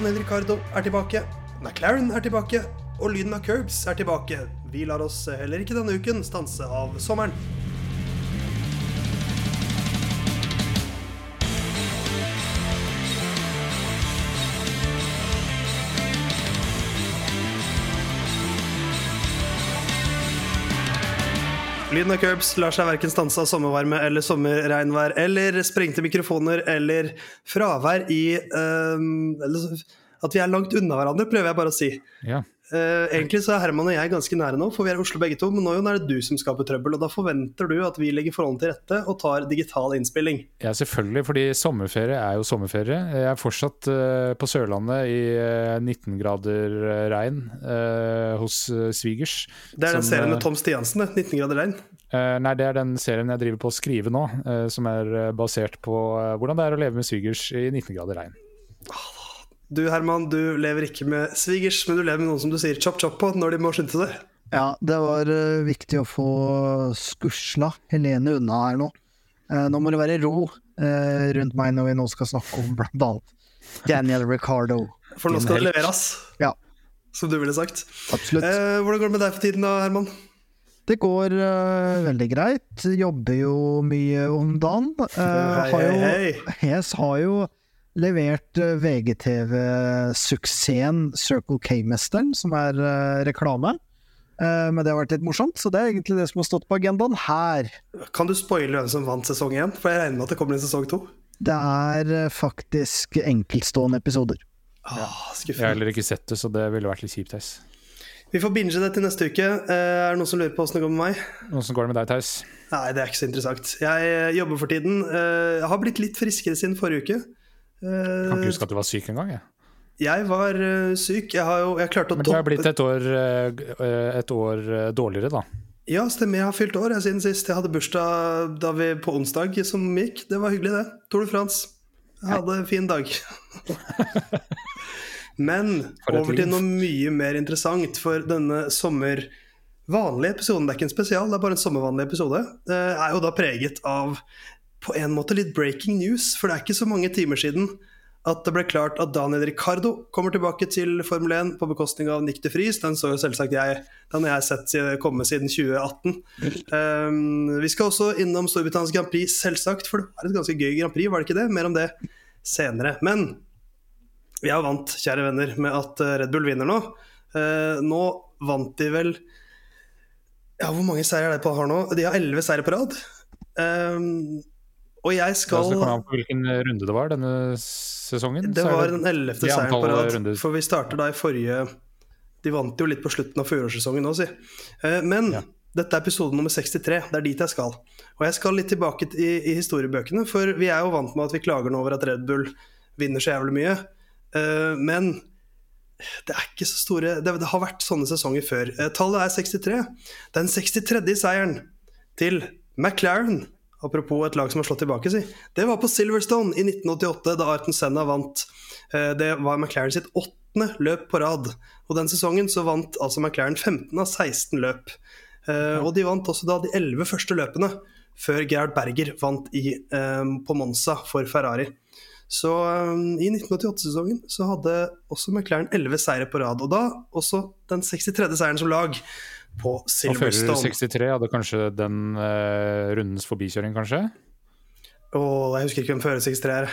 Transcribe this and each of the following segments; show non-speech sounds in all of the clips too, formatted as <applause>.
Daniel Ricardo er tilbake. McLaren er tilbake. Og lyden av curbs er tilbake. Vi lar oss heller ikke denne uken stanse av sommeren. Lyden av curbs lar seg verken stanse av sommervarme eller sommerregnvær eller sprengte mikrofoner eller fravær i um, At vi er langt unna hverandre, prøver jeg bare å si. Ja. Eh, egentlig så er Herman og jeg ganske nære nå, for vi er i Oslo begge to. Men nå er det du som skaper trøbbel, og da forventer du at vi legger forholdene til rette og tar digital innspilling. ja, selvfølgelig, fordi sommerferie er jo sommerferie. Jeg er fortsatt uh, på Sørlandet i uh, 19 grader eh, regn eh, hos eh, svigers. Det er den Som, serien eh, med Tom Stiansen, det. 19 grader regn. Eh, nei, det er den serien jeg driver på å skrive nå, eh, som er eh, basert på eh, hvordan det er å leve med svigers i 19 grader regn. Du Herman, du lever ikke med svigers, men du lever med noen som du sier chop chop på når de må skynde seg. Ja, det var uh, viktig å få skusla Helene unna her nå. Uh, nå må det være ro uh, rundt meg når vi nå skal snakke om blant annet Daniel Ricardo. For nå skal det leveres, Ja, som du ville sagt. absolutt. Hvordan går det med deg for tiden da, Herman? Det går veldig greit. Jobber jo mye om dagen. Eh, hei, har jo, hei, hei. Hes har jo levert eh, VGTV-suksessen Circle K-mesteren, som er eh, reklame. Eh, men det har vært litt morsomt, så det er egentlig det som har stått på agendaen her. Kan du spoile hvem som vant sesong én? For jeg regner med at det kommer en sesong to. Det er faktisk enkeltstående episoder. Ah, Jeg har heller ikke sett det, så det ville vært litt kjipt. Theis. Vi får binge det til neste uke. Er det noen som lurer på åssen det går med meg? Åssen går det med deg, Theis? Nei, det er ikke så interessant. Jeg jobber for tiden. Eh, Jeg har blitt litt friskere siden forrige uke. Kan Eh, ikke huske at du var syk engang. Jeg. Jeg var eh, syk. Jeg har jo jeg klarte å Men du har blitt et år, eh, et år eh, dårligere, da. Ja, stemmer. Jeg har fylt år jeg, siden sist. Jeg hadde bursdag da vi, på onsdag som gikk. Det var hyggelig, det. Tour de France. Jeg hadde en fin dag. <laughs> Men over til noe mye mer interessant for denne sommer... Vanlige episoden, det er ikke en spesial, det er bare en sommervanlig episode, Det er jo da preget av på en måte litt breaking news. For det er ikke så mange timer siden at det ble klart at Daniel Ricardo kommer tilbake til Formel 1 på bekostning av Nick de Vries. Den så jo selvsagt jeg, den har jeg sett komme siden 2018. Um, vi skal også innom Storbritannias Grand Prix, selvsagt, for det var et ganske gøy Grand Prix, var det ikke det? Mer om det senere. Men vi er vant, kjære venner, med at eh, Red Bull vinner nå. Uh, nå vant de vel Ja, hvor mange seire er det på har nå? De har elleve seire på rad. Um, og jeg skal det kommer an på hvilken runde det var denne sesongen. det var den ellevte seieren på rad. For vi starter da i forrige De vant jo litt på slutten av fjorårssesongen òg, si. Eh, Men Ja. dette er episode nummer 63. Det er dit jeg skal. Og jeg skal litt tilbake i, i historiebøkene, for vi er jo vant med at vi klager nå over at Red Bull vinner så jævlig mye. Eh, Men det er ikke så store Det, det har vært sånne sesonger før. Eh, Tallet er 63. Den 63. seieren til McLaren Apropos et lag som har slått tilbake, si. Det var på Silverstone i 1988, da Arten Senna vant. Eh, Det var McLaren sitt åttende løp på rad. Og den sesongen så vant altså McLaren 15 av 16 løp. Eh, Og de vant også da de 11 første løpene, før Gerhard Berger vant i, eh, på Monza for Ferrari. Så i 1988-sesongen så hadde også McLaren 11 seire på rad. Og da også den 63. seieren som lag på Og fører 63 hadde kanskje den uh, rundens forbikjøring, kanskje? Og jeg husker ikke hvem fører 63 er.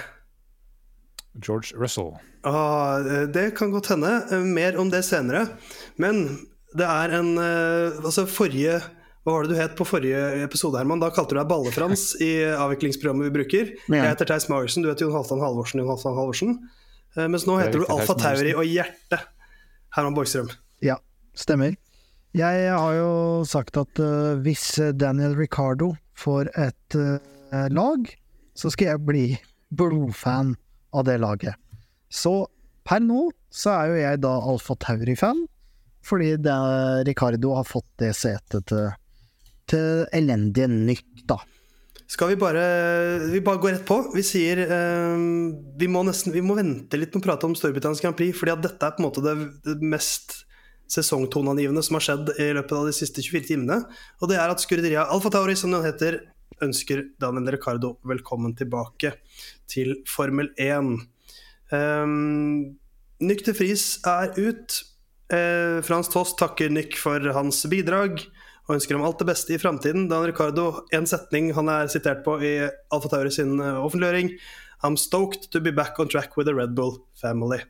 George Russell. Ah, det kan godt hende. Eh, Mer om det senere. Men det er en uh, Altså, forrige Hva var det du het på forrige episode, Herman? Da kalte du deg Balle-Frans i avviklingsprogrammet vi bruker. Ja. Jeg heter Theis Magersen, du heter Jon Halvdan Halvorsen. Jon Halvdan Halvorsen. Eh, Mens nå er heter du Alfa Tauri og Hjerte. Herman Borgstrøm. Ja, stemmer. Jeg har jo sagt at uh, hvis Daniel Ricardo får et uh, lag, så skal jeg bli blodfan av det laget. Så per nå så er jo jeg da Alfa Tauri-fan, fordi det, Ricardo har fått det setet til, til elendige nytt, da. Skal vi bare Vi bare går rett på. Vi sier eh, vi, må nesten, vi må vente litt med å prate om Storbritannias Grand Prix, fordi at dette er på en måte det, det mest sesongtoneangivende som har skjedd i løpet av de siste 24 timene. Og det er at Scuderia Alfa Tauri, som den heter, ønsker Daniel Ricardo velkommen tilbake til Formel 1. Um, Nyk til Friis er ut. Uh, Frans Tost takker Nyk for hans bidrag og ønsker ham alt det beste i framtiden. Dan Ricardo, en setning han er sitert på i Alfa Tauri sin eh, offentliggjøring. I'm stoked to be back on track with the Red Bull family.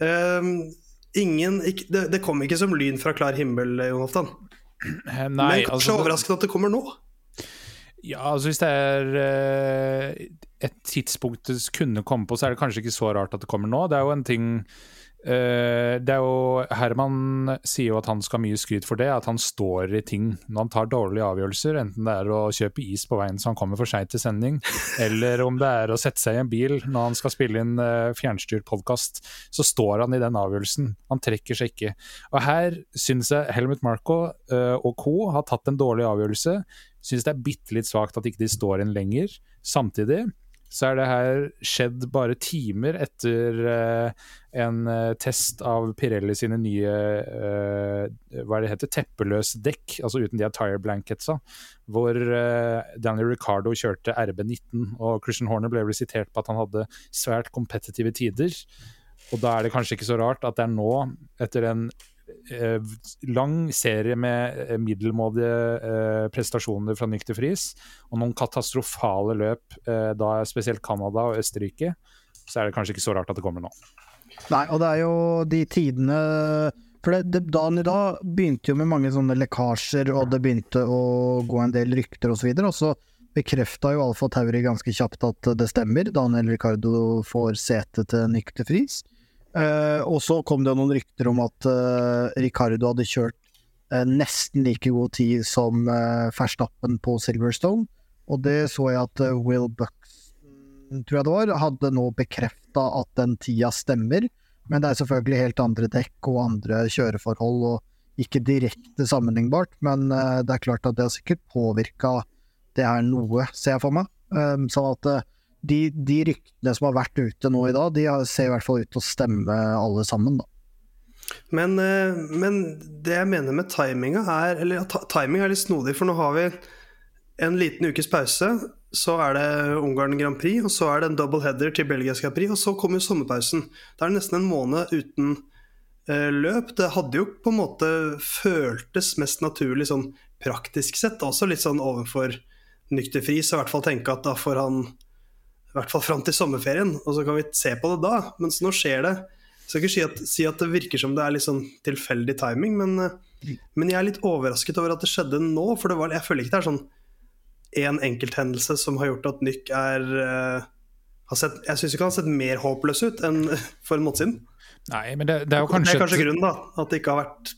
Um, ingen, ikke, det, det, kom ikke som lyn fra klar himmel, Jon Halvdan. <clears throat> Nei, Men kanskje altså, overraskende at det kommer nå? Ja, altså hvis det er uh, et tidspunkt det kunne komme på, så er det kanskje ikke så rart at det kommer nå. Det er jo en ting det er jo Herman sier jo at han skal ha mye skryt for det, at han står i ting når han tar dårlige avgjørelser, enten det er å kjøpe is på veien så han kommer for seint til sending, <laughs> eller om det er å sette seg i en bil når han skal spille inn uh, fjernstyrt podkast, så står han i den avgjørelsen. Han trekker seg ikke. Og her syns jeg Helmut Marco uh, og co. har tatt en dårlig avgjørelse. Syns det er bitte litt svakt at ikke de står inn lenger. Samtidig så er det her skjedd bare timer etter uh, en uh, test av Pirelli sine nye uh, hva er det heter, teppeløs dekk, altså uten de her tire blanketsa, hvor Daniel Ricardo kjørte RB19, og Christian Horner ble vel sitert på at han hadde svært kompetitive tider. Og da er det kanskje ikke så rart at det er nå, etter en lang serie med eh, middelmådige eh, prestasjoner fra Nykter Friis, og noen katastrofale løp, da spesielt Canada og Østerrike, så er det kanskje ikke så rart at det kommer nå. Nei, og det er jo de tidene For det, det, dagen i dag begynte jo med mange sånne lekkasjer, og det begynte å gå en del rykter osv. Og, og så bekrefta jo Alfa Tauri ganske kjapt at det stemmer. Daniel Ricardo får sete til Nykter Friis. Uh, og så kom det noen rykter om at uh, Ricardo hadde kjørt uh, nesten like god tid som uh, Verstappen på Silverstone. Og det så jeg at Will Buxton, tror jeg det var, hadde nå bekrefta at den tida stemmer. Men det er selvfølgelig helt andre dekk og andre kjøreforhold, og ikke direkte sammenlignbart. Men det er klart at det har sikkert påvirka det her noe, ser jeg for meg. sånn at de, de, ryktene som har vært ute nå i dag, de ser i hvert fall ut til å stemme alle sammen, da. Men, eh, men det jeg mener med timinga er Eller timing er litt snodig, for nå har vi en liten ukes pause. Så er det Ungarn Grand Prix, og så er det en double header til Belgias Grand Prix, og så kommer sommerpausen. Da er det nesten en måned uten uh, løp. Det hadde jo på en måte føltes mest naturlig sånn praktisk sett, også litt sånn overfor nykterfri, så i hvert fall tenke at da får han i hvert fall fram til sommerferien, og så kan vi se på det da. Mens nå skjer det. Jeg skal ikke si at, si at det virker som det er litt sånn tilfeldig timing, men, eh, men, jeg er litt overrasket over at det skjedde nå. For var, jeg føler ikke det er sånn én enkelthendelse som har gjort at Nyk er uh, sett, Jeg syns ikke han har sett mer håpløs ut enn <laughs> for en måned siden. Nei, men det, det er jo kanskje Det er kanskje grunnen, da. At det ikke har vært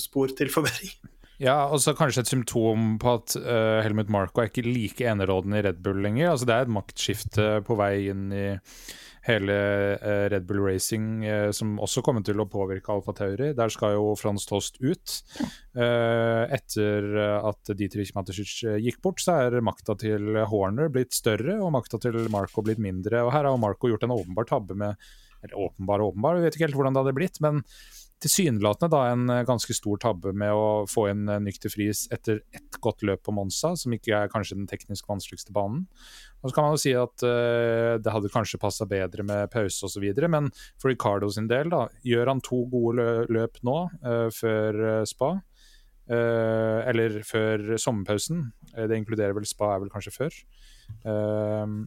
spor til forbedring. Ja, og så kanskje et symptom på at uh, Helmut Marko er ikke like enerådende i Red Bull lenger. Altså Det er et maktskifte på vei inn i hele uh, Red Bull Racing uh, som også kommer til å påvirke Alfa Tauri. Der skal jo Frans Tost ut. etter at Dietrich Matesic gikk bort, så er makta til Horner blitt større, og makta til Marko blitt mindre. Og her har Marko gjort en åpenbar tabbe med Eller åpenbar åpenbar, vi vet ikke helt hvordan det hadde blitt. men tilsynelatende da en eh, ganske stor tabbe med å få inn eh, Nykter Friis etter ett godt løp på Monza, som ikke er kanskje den teknisk vanskeligste banen. Og så kan man jo si at uh, det hadde kanskje passa bedre med pause osv., men for Ricardo sin del, da, gjør han to gode løp nå uh, før uh, spa? eller før sommerpausen. det inkluderer vel spa, er vel kanskje før. Uh,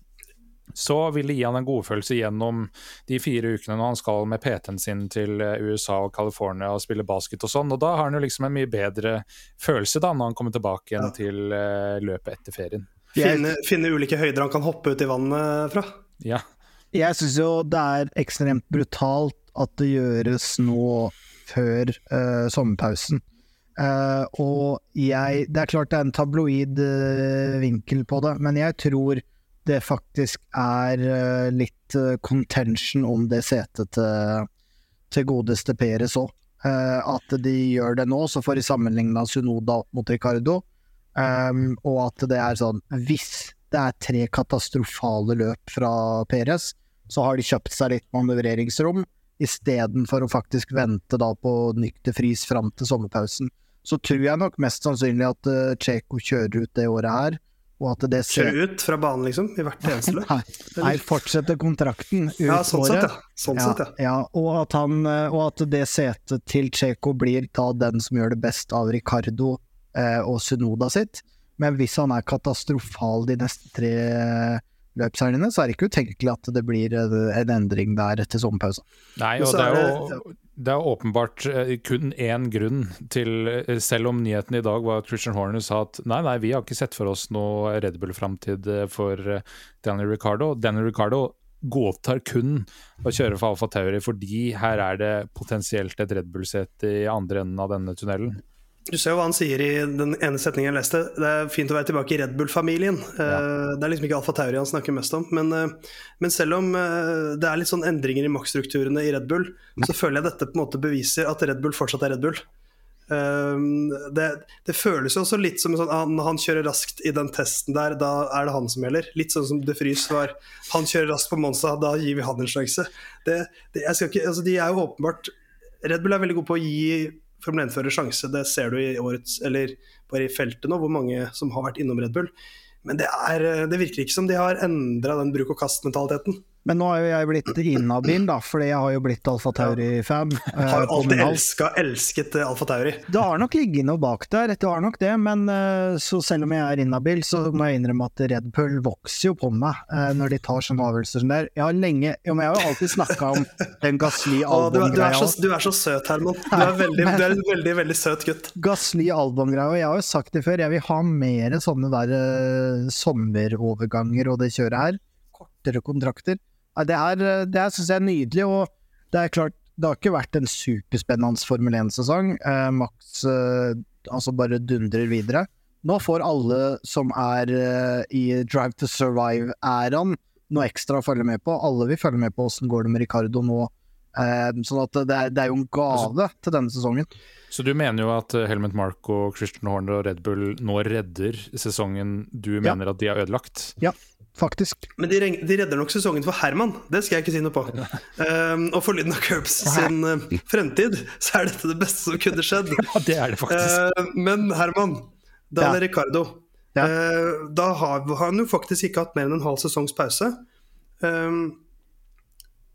så vil det gi han en godfølelse gjennom de fire ukene når han skal med PT-en sin til eh, USA og California og spille basket og sånn. Og da har han jo liksom en mye bedre følelse da når han kommer tilbake igjen ja. til uh, løpet etter ferien. Finne, finne, ulike høyder han kan hoppe ut i vannet fra. Ja. Jeg syns jo det er ekstremt brutalt at det gjøres nå før uh, sommerpausen. Uh, og jeg Det er klart det er en tabloid vinkel på det, men jeg tror det faktisk er uh, litt uh, contention om det setet til, til godeste Peres òg. Eh, at de gjør det nå, så får de sammenligna Sunoda opp mot Ricardo. Um, og at det er sånn Hvis det er tre katastrofale løp fra Peres, så har de kjøpt seg litt manøvreringsrom, istedenfor å faktisk vente da på nykter fris fram til sommerpausen. Så tror jeg nok mest sannsynlig at uh, Cheko kjører ut det året her ser Kjøre ut fra banen, liksom, i hvert <laughs> eneste løp. Nei, fortsette kontrakten ut Ja, sånn sett, ja. Sånn Ja, sett, ja. ja, og, at han, og at det setet til Cheko blir da den som gjør det best av Ricardo eh, og Sunoda sitt. Men hvis han er katastrofal de neste tre løpshelgene, så er det ikke utenkelig at det blir en endring der etter sommerpausen. Nei, og det er jo det er åpenbart eh, kun én grunn til eh, Selv om nyheten i dag var at Christian Horner sa at nei, nei, vi har ikke sett for oss noe Red Bull-framtid eh, for Daniel Ricardo. Daniel Ricardo godtar kun å kjøre for Alfa Tauri fordi her er det potensielt et Red Bull-sete i andre enden av denne tunnelen. Du ser jo hva han sier i den ene setningen jeg leste. Det er fint å være tilbake i Red Bull-familien. Ja. Det er liksom ikke Alfa Tauri han snakker mest om. Men, eh, men selv om eh, det er litt sånn endringer i maktstrukturene i Red Bull, så føler jeg dette på en måte beviser at Red Bull fortsatt er Red Bull. Eh, Det, det føles jo også litt som sånn han, han kjører raskt i den testen der, da er det han som gjelder. Litt sånn som De Frys var. Han kjører raskt på Monza, da gir vi han en sjanse. Det, det, jeg skal ikke, altså de er jo åpenbart Red Bull er veldig god på å gi Formel 1-førers sjanse. Det ser du i årets, eller bare i feltet nå, hvor mange som har vært innom Red Bull. Men det, er, det virker ikke som de har endra den bruk-og-kast-mentaliteten. Men nå har jo jeg blitt inhabil, da, fordi jeg har jo blitt Alfa Tauri-fan. eh, Har jo alltid elska, elsket eh, Alfa Tauri. Det har nok ligget noe bak der, det har nok det. Men eh, så selv om jeg er inhabil, så må jeg innrømme at Red Bull vokser jo på meg eh, når de tar sånne avgjørelser som der. Jeg har lenge jo, men jeg har jo alltid snakka om <laughs> den Å, du, er- du, er du er så søt, Herman. Du er, veldig, du er en veldig veldig søt gutt. Gasly-albumgreia, og jeg har jo sagt det før, jeg vil ha mer sånne der eh, sommeroverganger og det kjøret her. Kortere kontrakter. Det er, eh, det synes jeg er nydelig, og det er klart, det har ikke vært en superspennende Formel 1-sesong. Eh, Max eh, altså bare dundrer videre. Nå får alle som er eh, i Drive to Survive-æraen noe ekstra å følge med på. Alle vil følge med på åssen går det med Ricardo nå. Eh, sånn at det er, det er jo en gave til denne sesongen. Så du mener jo at Helmet Helmut Mark Christian Horner og Red Bull nå redder sesongen du Ja. mener at de har ødelagt? Faktisk. Men de, de redder nok sesongen for Herman, det skal jeg ikke si noe på. Um, og for Lyden av Curbs sin uh, fremtid, så er dette det beste som kunne skjedd. <laughs> Ja, det er det faktisk. Uh, men Herman, Daniel Ja. Ricardo Ja. uh, Da har han jo faktisk ikke hatt mer enn en halv sesongs pause. Um,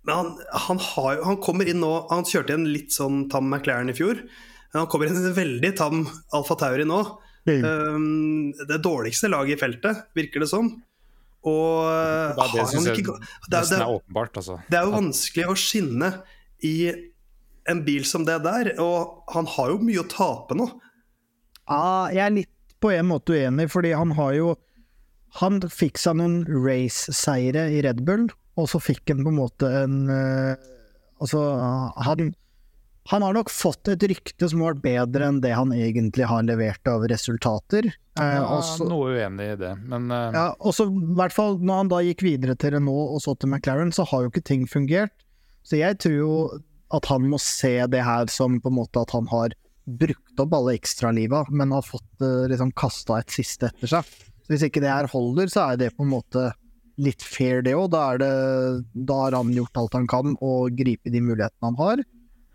men han, han, har, han kommer inn nå Han kjørte igjen en litt sånn tam McLaren i fjor. Men han kommer inn i en veldig tam Alfa Tauri nå. Um, det dårligste laget i feltet, virker det som. Og det er det syns jeg ikke det, det, er åpenbart, altså. det er jo vanskelig å skinne i en bil som det der, og han har jo mye å tape nå. Ja, jeg er litt på en måte uenig, fordi han har jo Han fikk seg noen race-seire i Red Bull, og så fikk han på en måte en eh, Altså, han han har nok fått et rykte som har vært bedre enn det han egentlig har levert av resultater. Eh, Ja, også, noe uenig i det, men uh... ja, og så i hvert fall når han da gikk videre til Renault og så til McLaren, så har jo ikke ting fungert. Så jeg tror jo at han må se det her som på en måte at han har brukt opp alle ekstraliva, men har fått eh, liksom kasta et siste etter seg. Så hvis ikke det her holder, så er det på en måte litt fair det òg. Da, da har han gjort alt han kan og gripe de mulighetene han har.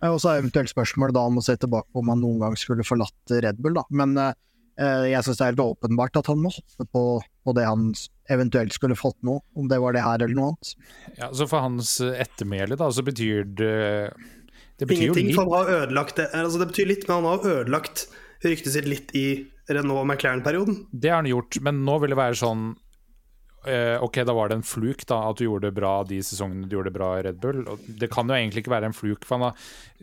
Eh, Og så er eventuelt spørsmålet da om å se tilbake på om han noen gang skulle forlatt Red Bull, da. Men eh, Eh, Jeg syns det er helt åpenbart at han må hoppe på, på det han eventuelt skulle fått nå, om det var det her eller noe annet. ja, så for hans eh, ettermæle, da, så betyr det Det betyr jo Ingenting, litt for han har ødelagt det. Altså, det betyr litt, men han har ødelagt ryktet sitt litt i Renault McLaren-perioden. Det har han gjort, men nå vil det være sånn Ok, da var det en fluk da, at du gjorde det bra de sesongene du gjorde det bra i Red Bull. Det kan jo egentlig ikke være en fluk, har,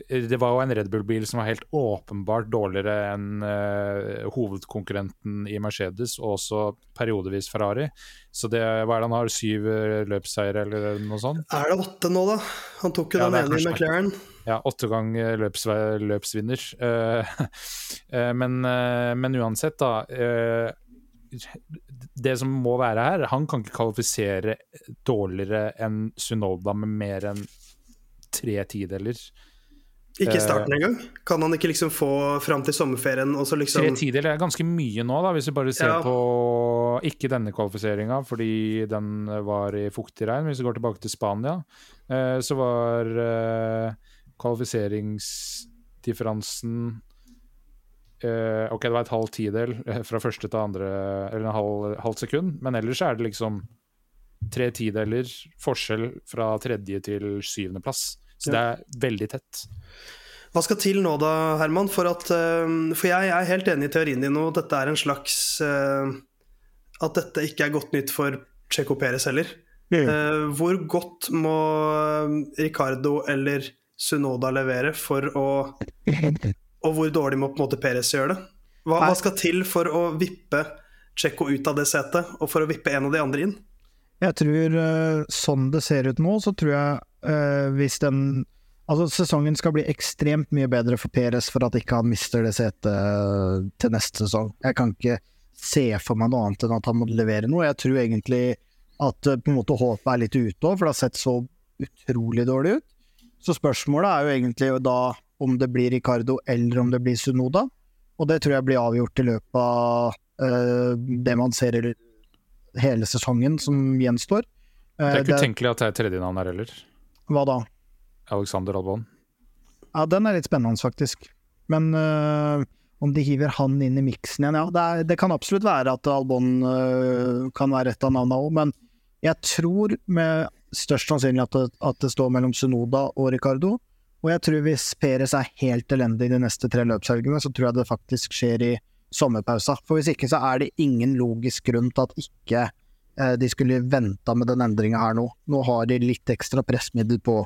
eh, det var jo en Red Bull-bil som var helt åpenbart dårligere enn uh, hovedkonkurrenten i Mercedes, og også periodevis Ferrari. Så det, hva er det han har, syv eh, eller noe sånt? Er det åtte nå, da? Han tok jo Ja, den ene i kanskje- McLaren. Ja, åtte ganger løps, løpsvinner. Uh, uh, <laughs> men, eh, men uansett, da. Det som må være her, han kan ikke kvalifisere dårligere enn Sunoda med mer enn tre tideler. Ikke i Eh, starten engang. Kan han ikke liksom få fram til sommerferien og så Tre liksom tideler er ganske mye nå, da, hvis vi bare ser Ja. på ikke denne kvalifiseringa, fordi den var i fuktig regn. Hvis vi går tilbake til Spania, eh, så var eh, kvalifiseringsdifferansen Ok, det var et halv tidel eh, fra første til andre, eller en halv, halvt sekund, men ellers er det liksom tre tideler forskjell fra tredje til syvendeplass. Så Ja. det er veldig tett. Hva skal til nå da, Herman? For, at, eh, for jeg er helt enig i teorien din, og dette er en slags eh, At dette ikke er godt nytt for Checo Perez heller. Mm. hvor godt må eh, Ricardo eller Sunoda levere for å Og hvor dårlig må på en måte Perez gjøre det? Hva, hva skal til for å vippe Tsjekko ut av det setet, og for å vippe en av de andre inn? Jeg tror eh, sånn det ser ut nå, så tror jeg eh, hvis den Altså sesongen skal bli ekstremt mye bedre for Perez for at ikke han mister det setet eh, til neste sesong. Jeg kan ikke se for meg noe annet enn at han må levere noe. Jeg tror egentlig at på en måte håpet er litt ute òg, for det har sett så utrolig dårlig ut. Så spørsmålet er jo egentlig da om det blir Ricardo eller om det blir Sunoda. Og det tror jeg blir avgjort i løpet av uh, det man ser hele sesongen som gjenstår. Det Eh, er ikke utenkelig at det er tredjenavn her heller. Hva da? Alexander Albon. Ja, den er litt spennende, faktisk. Men uh, om de hiver han inn i miksen igjen, ja. Det, er, det kan absolutt være at Albon kan være et av navnene òg, men jeg tror med størst sannsynlig at det, at det står mellom Sunoda og Ricardo. Og jeg tror hvis Peres er helt elendig de neste tre løpshelgene, så tror jeg det faktisk skjer i sommerpausa. For hvis ikke så er det ingen logisk grunn til at ikke eh, de skulle venta med den endringa her nå. Nå har de litt ekstra pressmiddel på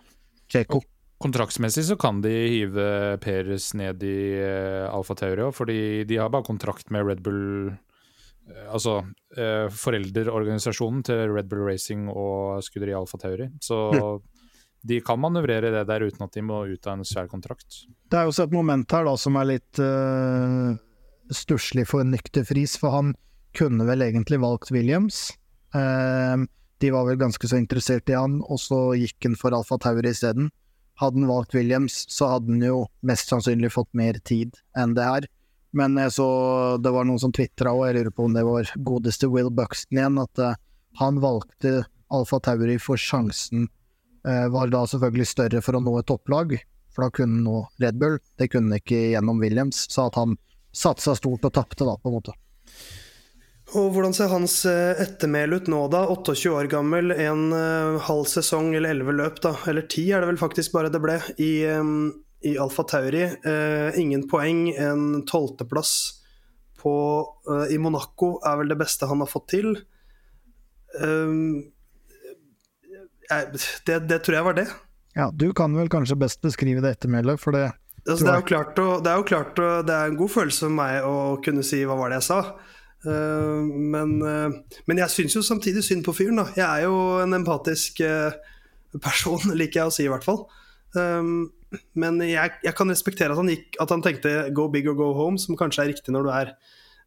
Cheko. Kontraktsmessig så kan de hive Peres ned i eh, Alfa Teoria, fordi de har bare kontrakt med Red Bull eh, Altså eh, foreldreorganisasjonen til Red Bull Racing og Skuderi Alfa Tauri. Så de kan manøvrere det der uten at de må ut av en svær kontrakt. Det er også et moment her da som er litt uh, stusslig for nyktefris, for han kunne vel egentlig valgt Williams. Uh, de var vel ganske så interessert i han, og så gikk han for Alfa Tauri isteden. Hadde han valgt Williams, så hadde han jo mest sannsynlig fått mer tid enn det her. Men jeg så det var noen som tvitra, og jeg lurer på om det var godeste Will Buxton igjen, at uh, han valgte Alfa Tauri for sjansen var da selvfølgelig større for å nå et topplag, for da kunne han nå Red Bull. Det kunne han ikke gjennom Williams, så at han satsa stort og tapte, da, på en måte. Og hvordan ser hans eh, ettermæle ut nå, da? 28 år gammel, en uh, halv sesong eller 11 løp, da. Eller 10 er det vel faktisk bare det ble, i, i Alfa Tauri. Eh, ingen poeng, en tolvteplass eh, i Monaco er vel det beste han har fått til. Jeg, det, det, tror jeg var det. Ja, du kan vel kanskje best beskrive det ettermælet, for det altså, det, er jo klart å, det er jo klart å, Det er en god følelse for meg å kunne si hva var det jeg sa. Uh, men, uh, men, jeg syns jo samtidig synd på fyren. da Jeg er jo en empatisk uh, person, <laughs> liker jeg å si i hvert fall. Um, men jeg, jeg, kan respektere at han, gikk, at han tenkte 'go big or go home', som kanskje er riktig når du er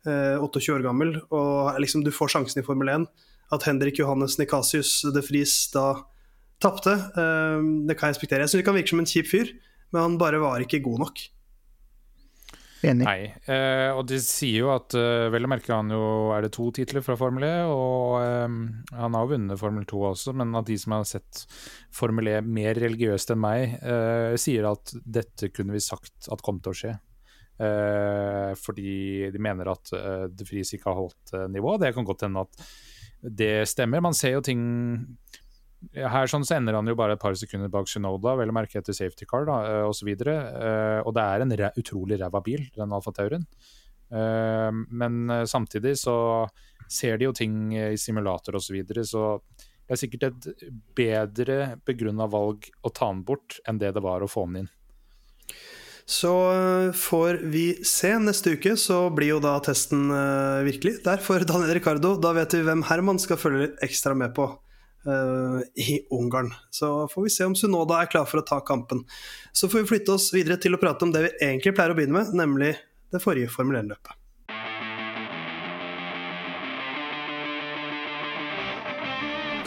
28 år gammel og liksom du får sjansen i Formel 1. At Henrik Johannes Nikasius de Friis da tapte, det kan jeg respektere. Jeg syns det kan virke som en kjip fyr, men han bare var ikke god nok. Enig. Nei, eh, og de sier jo at eh, vel å merke han jo er det to titler fra Formel E, og eh, han har jo vunnet Formel 2 også, men at de som har sett Formel E mer religiøst enn meg, eh, sier at dette kunne vi sagt at kom til å skje. Eh, fordi de mener at De Vries ikke har holdt nivå. Det kan godt hende at det stemmer. Man ser jo ting her sånn så ender han jo bare et par sekunder bak Sunoda, vel å merke etter safety car da, osv. Og, uh, og det er en re utrolig ræva bil, den Alfa Taurien. Men samtidig så ser de jo ting i simulator osv., så, videre, så det er sikkert et bedre begrunna valg å ta den bort enn det det var å få den inn. Så får vi se. Neste uke så blir jo da testen uh, virkelig der for <laughs> Daniel Ricardo. Da vet vi hvem Herman skal følge litt ekstra med på. Uh, i Ungarn. Så får vi se om Sunoda er klar for å ta kampen. Så får vi flytte oss videre til å prate om det vi egentlig pleier å begynne med, nemlig det forrige Formel 1-løpet.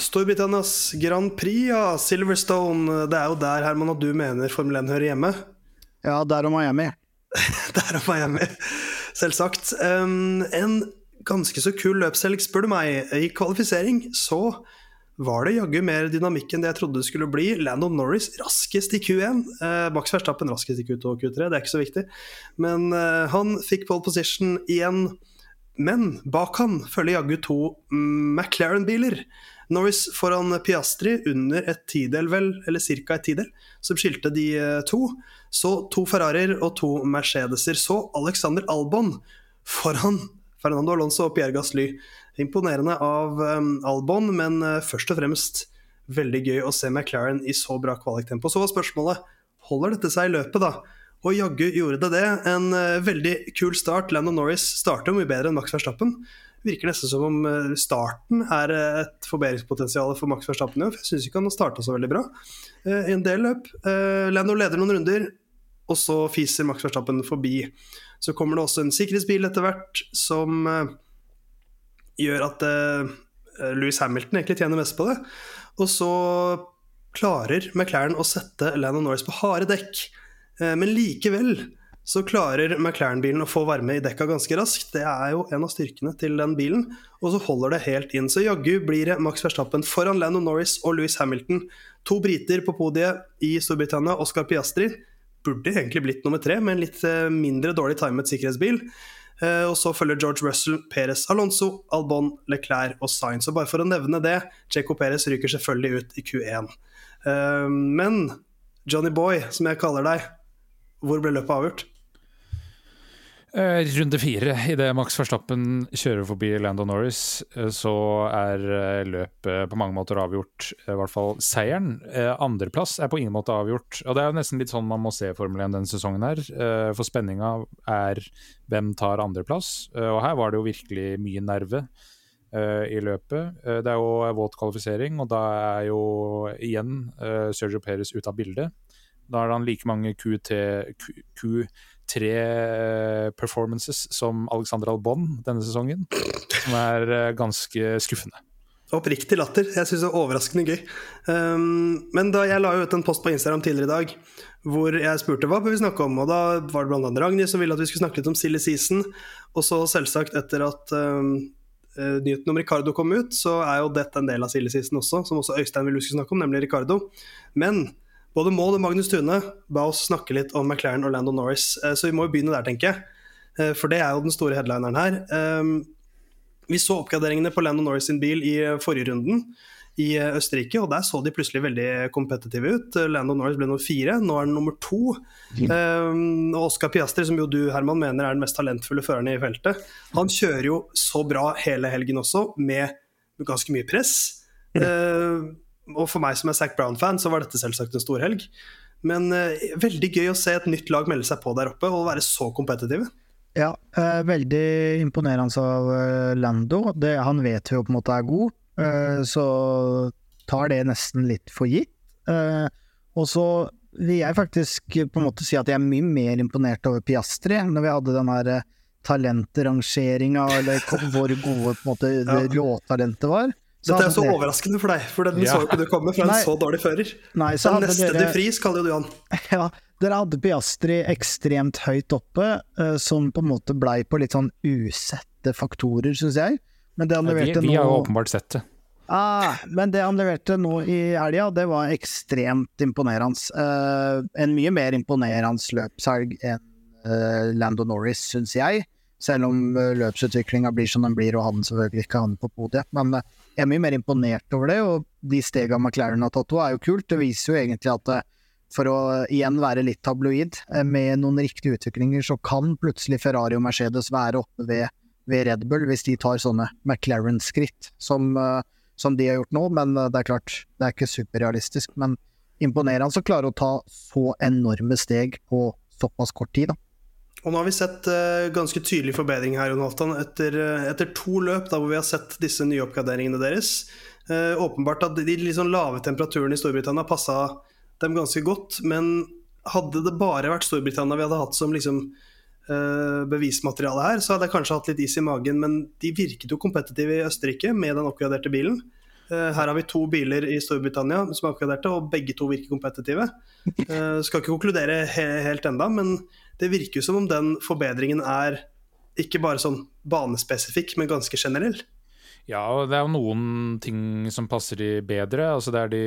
Storbritannias Grand Prix, ja, Silverstone. Det er jo der Herman, og du mener Formel 1 hører hjemme? Ja, der og Miami. <laughs> der og Miami, selvsagt. Um, en ganske så kul løpshelg, spør du meg. I kvalifisering så var det jaggu mer dynamikk enn det jeg trodde det skulle bli. Landon Norris raskest i Q1. Eh, Max Verstappen raskest i Q2 og Q3, det er ikke så viktig. Men eh, han fikk pole position igjen. Men bak han følger jaggu to McLaren-biler. Norris foran Piastri under et tidel, vel, eller ca. et tidel, som skilte de eh, to. Så to Ferrarier og to Mercedeser. Så Alexander Albon foran Fernando Alonso og Pierre Gasly. Imponerende av um, Albon, men uh, først og fremst veldig gøy å se McLaren i så bra kvaliktempo. Så var spørsmålet holder dette seg i løpet, da? Og jaggu gjorde det det. En veldig kul start. Landon Norris starter mye bedre enn Max Verstappen. Virker nesten som om uh, starten er et forbedringspotensial for Max Verstappen. Jeg syns ikke han har starta så veldig bra i en del løp. Lando leder noen runder, og så fiser Max Verstappen forbi. Så kommer det også en sikkerhetsbil etter hvert som gjør at Louis Hamilton egentlig tjener mest på det. Og så klarer McLaren å sette Lando Norris på harde dekk. Men likevel så klarer McLaren-bilen å få varme i dekka ganske raskt. Det er jo en av styrkene til den bilen. Og så holder det helt inn. Så jaggu blir det Max Verstappen foran Lando Norris og Louis Hamilton. To briter på podiet i Storbritannia, Oscar Piastri burde egentlig blitt nummer tre, med en litt eh, mindre dårlig timet sikkerhetsbil. Eh, og så følger George Russell, Perez Alonso, Albon, Leclerc og Sainz. Og bare for å nevne det, Checo Perez ryker selvfølgelig ut i Q1. Eh, men Johnny Boy, som jeg kaller deg, hvor ble løpet avgjort? Uh, runde fire, idet Max Verstappen kjører forbi Lando Norris, uh, så er uh, løpet på mange måter avgjort. I hvert fall seieren. Andreplass er på ingen måte avgjort. Og det er jo nesten litt sånn man må se Formel 1 denne sesongen her. For spenninga er hvem tar andreplass. Og her var det jo virkelig mye nerve i løpet. Det er jo våt kvalifisering, og da er jo igjen Sergio Perez ute av bildet. Da er det han like mange QT, Q, Q tre eh, performances som Alexander Albon denne sesongen, som er eh, ganske skuffende. Oppriktig latter. Jeg syns det er overraskende gøy. Um, men da jeg la ut en post på Instagram tidligere i dag hvor jeg spurte hva bør vi snakke om, og da var det bl.a. Ragnhild som ville at vi skulle snakke litt om Silly Season. Og så selvsagt, etter at um, nyheten om Ricardo kom ut, så er jo dette en del av Silly Season også, som også Øystein ville vi skulle snakke om, nemlig Ricardo. Men både Maud og Magnus Tune ba oss snakke litt om McLaren og Lando Norris, eh, så vi må jo begynne der, tenker jeg. Eh, for det er jo den store headlineren her. Eh, vi så oppgraderingene på Lando Norris sin bil i forrige runden i Østerrike, og der så de plutselig veldig kompetitive ut. Lando Norris ble nummer fire, nå er han nummer to. Mm. og Oscar Piastri, som jo du Herman, mener er den mest talentfulle føreren i feltet, han kjører jo så bra hele helgen også, med ganske mye press. Mm og for meg som er Zac Brown-fan, så var dette selvsagt en storhelg. Men uh, veldig gøy å se et nytt lag melde seg på der oppe og være så kompetitive. Ja, uh, veldig imponerende av uh, Lando. Det, han vet jo på en måte er god, så tar det nesten litt for gitt. og så vil jeg faktisk på en måte si at jeg er mye mer imponert over Piastri, når vi hadde den her talentrangeringa, eller hvor gode på en måte ja. råtalentet var. Dette er så det. overraskende for deg, for den ja. så ikke du komme fra en Nei. så dårlig fører. Nei, så den neste dere... du fris, kaller jo du han. <laughs> Ja, dere hadde Piastri ekstremt høyt oppe, uh, som på en måte blei på litt sånn usette faktorer, syns jeg. Men det han leverte ja, vi, vi har jo åpenbart sett det. Ah, men det han leverte nå i helga, det var ekstremt imponerende. Uh, en mye mer imponerende løpshelg enn uh, Lando Norris, syns jeg. Selv om uh, løpsutviklinga blir som den blir, og han selvfølgelig ikke han på podiet. Men uh, jeg er mye mer imponert over det, og de stega McLaren har tatt er jo kult. Det viser jo egentlig at eh, for å igjen være litt tabloid, eh, med noen riktige utviklinger, så kan plutselig Ferrari og Mercedes være oppe ved, ved Red Bull hvis de tar sånne McLaren-skritt som, eh, som, de har gjort nå. Men det er klart, det er ikke superrealistisk. Men imponerende å klare å ta så enorme steg på såpass kort tid, da. Og nå har vi sett uh, ganske tydelig forbedring her Jonathan, etter, uh, etter, to løp da hvor vi har sett disse nye oppgraderingene deres. Uh, åpenbart at de liksom lave temperaturene i Storbritannia passa dem ganske godt. Men hadde det bare vært Storbritannia vi hadde hatt som liksom, bevismateriale her, så hadde jeg kanskje hatt litt is i magen. Men de virket jo kompetitive i Østerrike med den oppgraderte bilen. Her har vi to biler i Storbritannia som er oppgraderte, og begge to virker kompetitive. Skal ikke konkludere helt enda, men det virker jo som om den forbedringen er ikke bare sånn banespesifikk, men ganske generell. Ja, det er jo noen ting som passer de bedre. Altså det er de,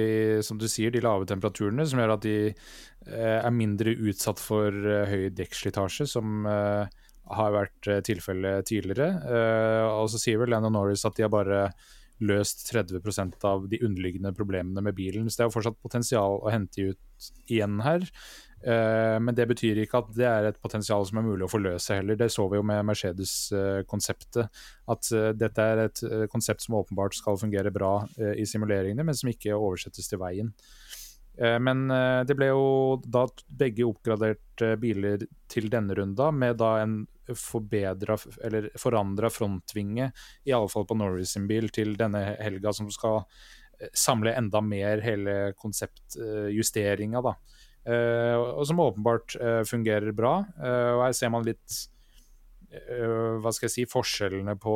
som du sier, de lave temperaturene som gjør at de eh, er mindre utsatt for eh, høy dekkslitasje, som eh, har vært eh, tilfellet tidligere. Eh, og så sier vel Lennon Norris at de har bare løst 30% av de underliggende problemene med bilen. Så det er jo fortsatt potensial å hente ut igjen her. Uh, men det betyr ikke at det er et potensial som er mulig å forløse heller. Det så vi jo med Mercedes-konseptet. At uh, dette er et uh, konsept som åpenbart skal fungere bra i simuleringene, men som ikke oversettes til veien. men det ble jo da begge oppgraderte biler til denne runda, med da en forbedra, eller forandra frontvinge, i alle fall på Norris sin bil, til denne helga, som skal eh, samle enda mer hele konseptjusteringa, da. Uh, og som åpenbart uh, fungerer bra. Uh, og her ser man litt Hva skal jeg si Forskjellene på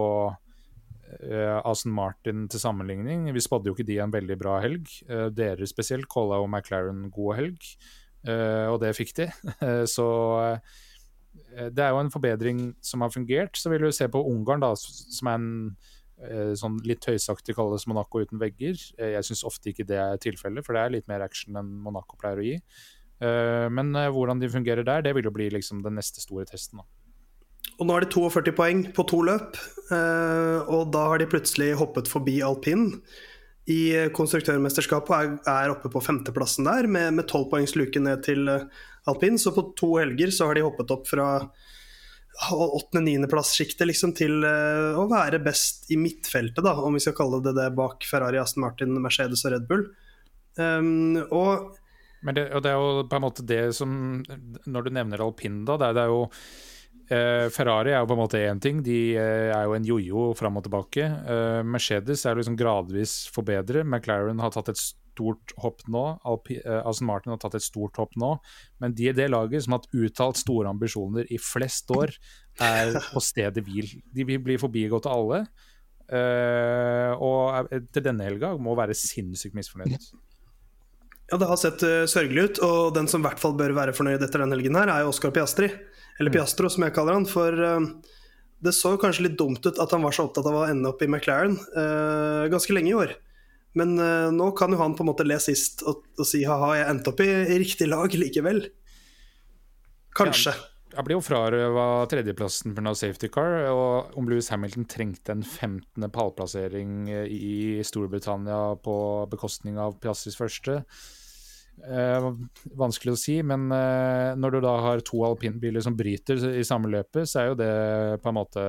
Aston Martin til sammenligning. Vi spådde jo ikke de en veldig bra helg. dere spesielt calla jo McLaren god helg, og det fikk de. <laughs> Så Eh, det er jo en forbedring som har fungert. Så vil du se på Ungarn, da, som er en eh, sånn litt tøysaktig kalles Monaco uten vegger. Eh, jeg syns ofte ikke det er tilfellet, for det er litt mer action enn Monaco pleier å gi. Men hvordan de fungerer der, det vil jo bli liksom den neste store testen. da. Og nå er det 42 poeng på to løp, og da har de plutselig hoppet forbi alpin. I konstruktørmesterskapet er oppe på femteplassen der, med tolv poengs luke ned til alpin. Så på to helger så har de hoppet opp fra åttende-niendeplass-sjiktet liksom, til å være best i midtfeltet, da, om vi skal kalle det det, bak Ferrari, Aston Martin, Mercedes og Red Bull. Um, og men det, og det er jo på en måte det som Når du nevner alpin, da, det det er jo eh, Ferrari er jo på en måte én ting, de eh, er jo en jojo fram og tilbake. Eh, Mercedes er liksom gradvis forbedret. McLaren har tatt et stort hopp nå. Alpi, uh, Aston Martin har tatt et stort hopp nå. Men de er det laget som har hatt uttalt store ambisjoner i flest år, er <laughs> på stedet hvil. De vil bli forbigått av alle. Uh, og til denne helga må være sinnssykt misfornøyd. Ja, det har sett uh, sørgelig ut, og den som i hvert fall bør være fornøyd etter den helgen, her er jo Oscar Piastri. Eller mm. Piastro, som jeg kaller han. For uh, det så kanskje litt dumt ut at han var så opptatt av å ende opp i McLaren uh, ganske lenge i år. Men nå kan jo han på en måte le sist og, og si ha-ha, jeg endte opp i, i, riktig lag likevel. Kanskje. Ja, jeg blir jo frarøva tredjeplassen pga. safety car. Og om Louis Hamilton trengte en 15. pallplassering i Storbritannia på bekostning av Piastris første eh, Vanskelig å si, men eh, når du da har to alpinbiler som bryter i samme løpet, så er jo det på en måte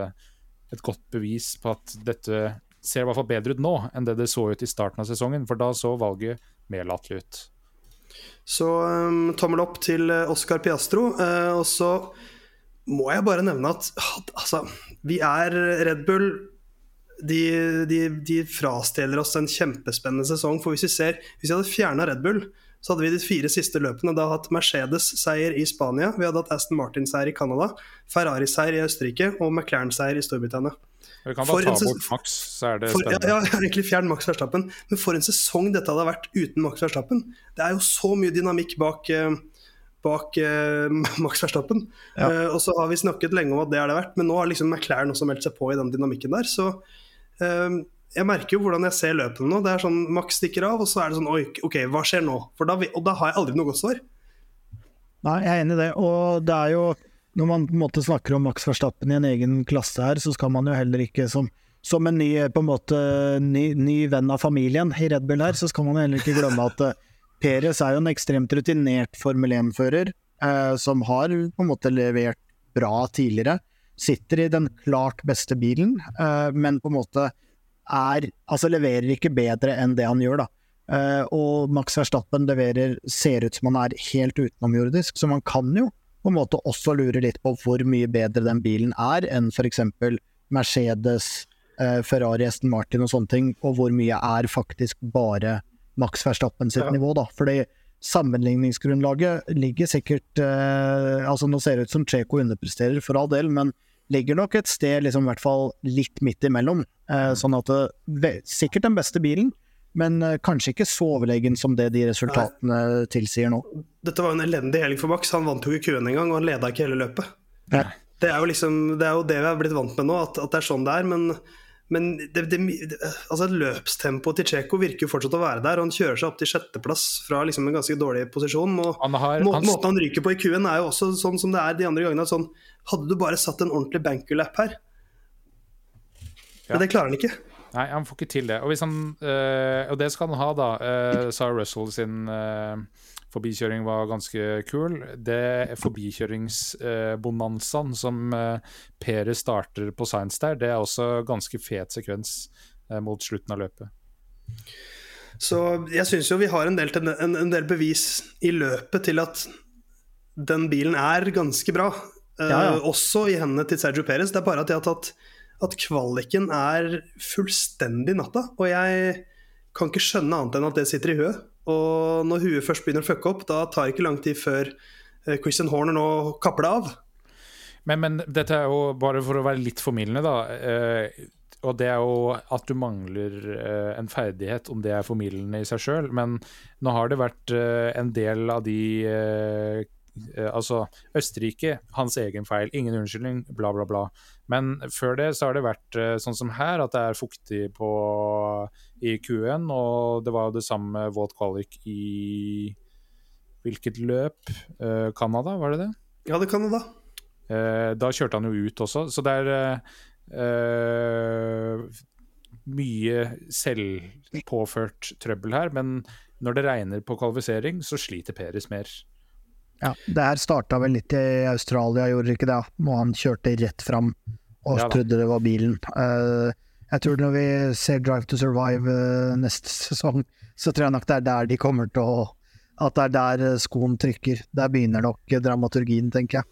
et godt bevis på at dette ser i hvert fall bedre ut nå enn det det så ut i starten av sesongen, for da så valget mer latterlig ut. Så um, tommel opp til eh, Oscar Piastro. Uh, og så må jeg bare nevne at altså, vi er Red Bull de, de, de frastjeler oss en kjempespennende sesong. For hvis vi ser, hvis vi hadde fjerna Red Bull, så hadde vi de fire siste løpene da hatt Mercedes-seier i Spania, vi hadde hatt Aston Martin-seier i Canada, Ferrari-seier i Østerrike og McLaren-seier i Storbritannia. Vi kan bare ta bort Max, så er det for. Ja, ja, <laughs> egentlig fjern Max Verstappen. Men for en sesong dette hadde vært uten Max Verstappen. Det er jo så mye dynamikk bak, eh, bak uh, <laughs> Max Verstappen. Ja. Uh, og så har vi snakket lenge om at det er det verdt, men nå har liksom McLaren også meldt seg på i den dynamikken der. Så uh, jeg merker jo hvordan jeg ser løpene nå. Det er sånn Max stikker av, og så er det sånn Oi, OK, hva skjer nå? Da, og da har jeg aldri noe godt svar. Nei, jeg er enig i det. Og det er jo når man på en måte snakker om Max Verstappen i en egen klasse her, så skal man jo heller ikke som, som en ny, på en måte, ny, ny, venn av familien i Red Bull her, så skal man heller ikke glemme at uh, Perez er jo en ekstremt rutinert Formel 1-fører, uh, som har på en måte levert bra tidligere. Sitter i den klart beste bilen, uh, men på en måte er Altså leverer ikke bedre enn det han gjør, da. Og Max Verstappen leverer, ser ut som han er helt utenomjordisk, så man kan jo på en måte også lurer litt på hvor mye bedre den bilen er enn f.eks. Mercedes, eh, Ferrari, Aston Martin og sånne ting, og hvor mye er faktisk bare Max Verstappen sitt ja. nivå, da. Fordi sammenligningsgrunnlaget ligger sikkert eh, Altså, nå ser det ut som Cheko underpresterer, for all del, men ligger nok et sted liksom i hvert fall litt midt imellom. Eh, mm. sånn at det, sikkert den beste bilen, men uh, kanskje ikke så overlegen som det de resultatene Nei. tilsier nå. Dette var jo en elendig helg for Max. Han vant jo ikke køen engang, og han leda ikke hele løpet. Det er, liksom, det, er jo det vi har blitt vant med nå, at, at, det er sånn det er. Men, Men det, det, altså løpstempoet til Tsjeko virker jo fortsatt å være der. og Han kjører seg opp til sjetteplass fra liksom en ganske dårlig posisjon. Og Han har- må, han- Måten han ryker på i Q-en, er jo også sånn som det er de andre gangene. Sånn, hadde du bare satt en ordentlig bankerlap her Ja. Men det klarer han ikke. Nei, han får ikke til det. Og, hvis han, eh, og det skal han ha, da. Uh, Sarah Russell sin eh, forbikjøring var ganske kul. Det forbikjøringsbonanzaen som uh, Pere starter på Science der, det er også ganske fet sekvens mot slutten av løpet. Så jeg syns jo vi har en del, en, en del bevis i løpet til at den bilen er ganske bra. Eh, Ja, ja. Også i hendene til Sergio Perez. Det er bare at jeg har tatt at kvaliken er fullstendig natta. Og jeg kan ikke skjønne annet enn at det sitter i huet. Og når huet først begynner å fucke opp, da tar det ikke lang tid før eh, Christian Horner nå kapper det av. Men, men dette er jo bare for å være litt formildende, da. eh, og det er jo at du mangler eh, en ferdighet, om det er formildende i seg sjøl. Men nå har det vært eh, en del av de eh, Altså, Østerrike, hans egen feil, ingen unnskyldning, bla, bla, bla. Men før det så har det vært eh, sånn som her, at det er fuktig på, i Q1. Og det var jo det samme med våt kvalik i Hvilket løp? Eh, Canada, var det det? Ja, det er Canada. da. Eh, kjørte han jo ut også, så det er eh, eh, mye selvpåført trøbbel her. Men når det regner på kvalifisering, så sliter Peres mer. Ja, det her starta vel litt i Australia, gjorde det ikke det? Og han kjørte rett fram og Ja trodde det var bilen. Uh, jeg tror når vi ser Drive to Survive uh, neste <laughs> sesong, så tror jeg nok det er der de kommer til å At det er der eh, skoen trykker. Der begynner nok dramaturgien, tenker jeg.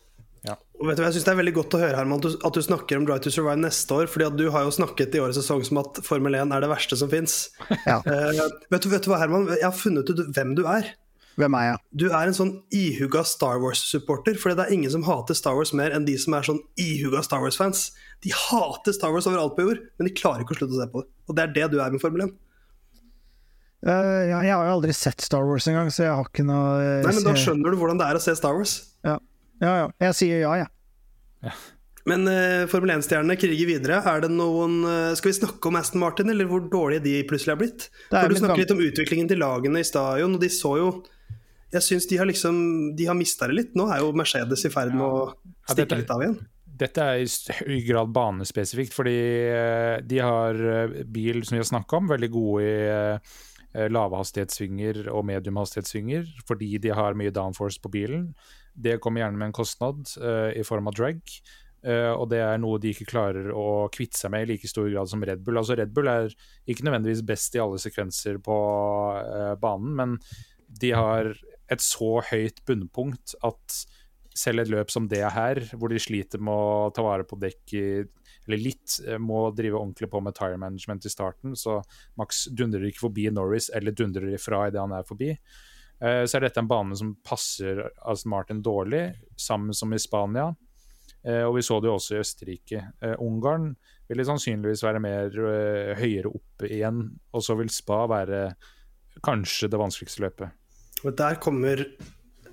Ja. vet du, jeg synes Det er veldig godt å høre Herman, at du, at du snakker om Drive to Survive neste år. fordi at du har jo snakket i årets sesong som at Formel 1 er det verste som fins. Ja. vet, vet du hva, Herman? Jeg har funnet ut hvem du er. Hvem er jeg? Du er en sånn ihuga Star Wars-supporter. For det er ingen som hater Star Wars mer enn de som er sånn ihuga Star Wars-fans. De hater Star Wars overalt på jord, men de klarer ikke å slutte å se på det. Og det er det du er med Formel 1. Uh, ja, jeg har jo aldri sett Star Wars engang, så jeg har ikke noe uh, Nei, men Da skjønner du hvordan det er å se Star Wars. Ja, ja. ja. Jeg sier ja, jeg. Men uh, Formel 1-stjernene kriger videre. Er det noen eh, Skal vi snakke om Aston Martin, eller hvor dårlige de plutselig har blitt? For Du gam- litt om utviklingen til lagene i stadion, og de så jo Jeg syns de har liksom De har mista det litt. Nå er jo Mercedes i ferd med å Ja, stikke dette- litt av igjen. Dette er i høy grad banespesifikt, fordi eh, de har eh, bil som vi har snakka om, veldig gode i eh, lavhastighetssvinger og mediumhastighetssvinger, fordi de har mye downforce på bilen. Det kommer gjerne med en kostnad i form av drag. Uh, og det er noe de ikke klarer å kvitte seg med i like stor grad som Red Bull. Altså Red Bull er ikke nødvendigvis best i alle sekvenser på uh, banen, men de har et så høyt bunnpunkt at selv et løp som det her, hvor de sliter med å ta vare på dekk eller litt, eh, må drive ordentlig på med tire management i starten, så Max dundrer ikke forbi Norris, eller dundrer ifra idet han er forbi. Eh, Så er dette en bane som passer Aston Martin dårlig, sammen som i Spania. Eh, Og vi så det jo også i Østerrike. Ungarn vil sannsynligvis være mer høyere oppe igjen, og så vil Spa være kanskje det vanskeligste løpet. Og der kommer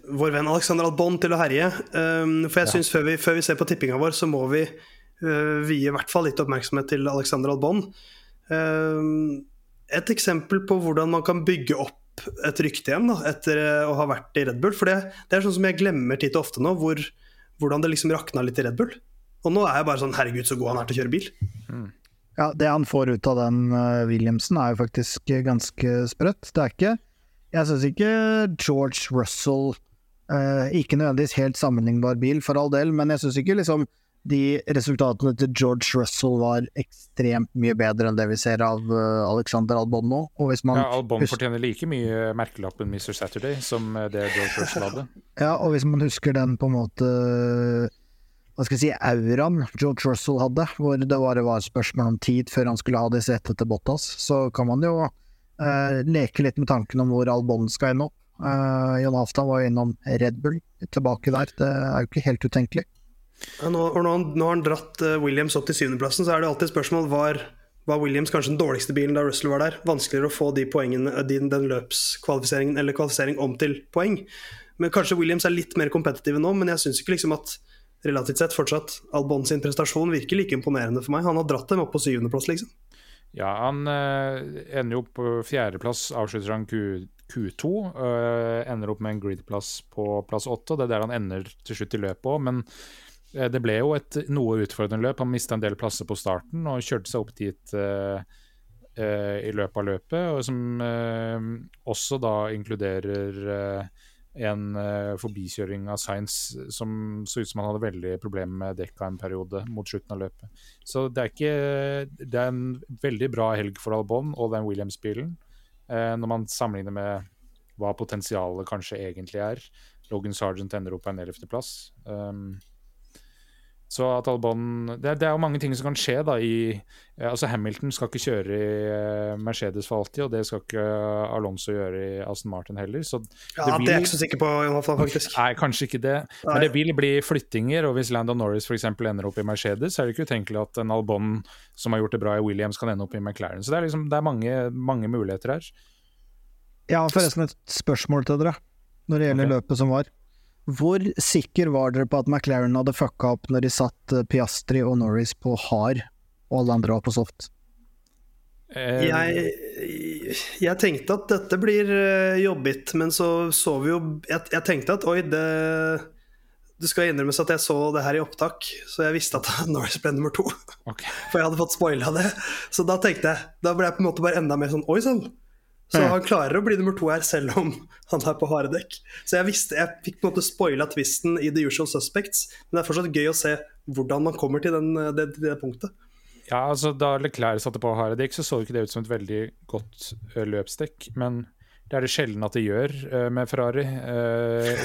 vår venn Alexander Albon til å herje. Um, for jeg Ja. synes før vi, før vi ser på tippinga vår, så må vi uh, vie i hvert fall litt oppmerksomhet til Alexander Albon. Um, et eksempel på hvordan man kan bygge opp et rykte igjen da, etter uh, å ha vært i Red Bull. For det, det er sånn som jeg glemmer titt og ofte nå, hvor, hvordan det liksom rakna litt i Red Bull. Og nå er jeg bare sånn herregud, så god han er til å kjøre bil. Ja, det han får ut av den uh, Williamsen er jo faktisk eh, ganske sprøtt. Det er ikke Jeg syns ikke George Russell eh, Ikke nødvendigvis helt sammenlignbar bil, for all del, men jeg syns ikke liksom de resultatene til George Russell var ekstremt mye bedre enn det vi ser av uh, Alexander Albon nå. Ja, Albon fortjener like mye merkelappen Mr. Saturday som eh, det George Russell hadde. <laughs> Ja, og hvis man husker den på en måte Hva skal jeg si, auraen George Russell hadde, hvor det bare var spørsmål om tid før han skulle ha disse rette til Bottas, så kan man jo leke litt med tanken om hvor Albon skal ende opp. Uh, Jon Halvdan var jo innom Red Bull tilbake der, det er jo ikke helt utenkelig. Ja, nå, og nå, har han- når han dratt eh, Williams opp til syvendeplassen, så er det alltid et spørsmål var, var Williams kanskje den dårligste bilen da Russell var der. Vanskeligere å få de poengene, eh, den, den løpskvalifiseringen eller kvalifisering om til poeng. Men Kanskje Williams er litt mer kompetitive nå, men jeg syns ikke liksom at relativt sett fortsatt. Albon sin prestasjon virker like imponerende for meg. Han har dratt dem opp på syvendeplass, liksom. Ja, han uh, ender jo på fjerdeplass, avslutter han Q, Q2. Uh, ender opp med en gridplass på plass åtte, det er der han ender til slutt i løpet òg. Men uh, det ble jo et noe utfordrende løp. Han mista en del plasser på starten og kjørte seg opp dit i løpet av løpet, og som også da inkluderer en uh, forbikjøring av Science som så ut som han hadde veldig problemer med dekka en periode mot slutten av løpet. Så det er ikke Det er en veldig bra helg for Albon og den Williams-bilen, uh, når man sammenligner med hva potensialet kanskje egentlig er. Logan Sergeant ender opp på en ellevteplass. Um, så at Albon det, det, er jo mange ting som kan skje da i altså Hamilton skal ikke kjøre i eh, Mercedes for alltid, og det skal ikke Alonso gjøre i Aston Martin heller. Så ja, det, vil, det er jeg ikke så sikker på, i hvert fall, faktisk. Nei, kanskje ikke det. Nei. Men det vil bli flyttinger, og hvis Landon Norris f.eks. ender opp i Mercedes, så er det ikke utenkelig at en Albon som har gjort det bra i Williams, kan ende opp i McLaren. Så det er, liksom, det er mange, mange muligheter her. Jeg har forresten et spørsmål til dere når det gjelder okay. løpet som var. Hvor sikker var dere på at McLaren hadde fucka opp når de satt eh, Piastri og Norris på hard, og alle andre var på soft? Eh, jeg, jeg, tenkte at dette blir eh, jobbigt, men så så vi jo Jeg, jeg tenkte at oi, det det skal innrømmes at jeg så det her i opptak, så jeg visste at <laughs> Norris ble nummer to. Okay. For jeg hadde fått spoila det. Så da tenkte jeg Da ble jeg på en måte bare enda mer sånn oi sann. Så han klarer å bli nummer to her, selv om han er på harde dekk. Så jeg visste, jeg fikk på en måte spoila twisten i The Usual Suspects, men det er fortsatt gøy å se hvordan man kommer til den, det, det, punktet. Ja, altså Da Leclerc satte på harde dekk, så så ikke det ut som et veldig godt løpsdekk. Men det er det sjelden at det gjør med Ferrari.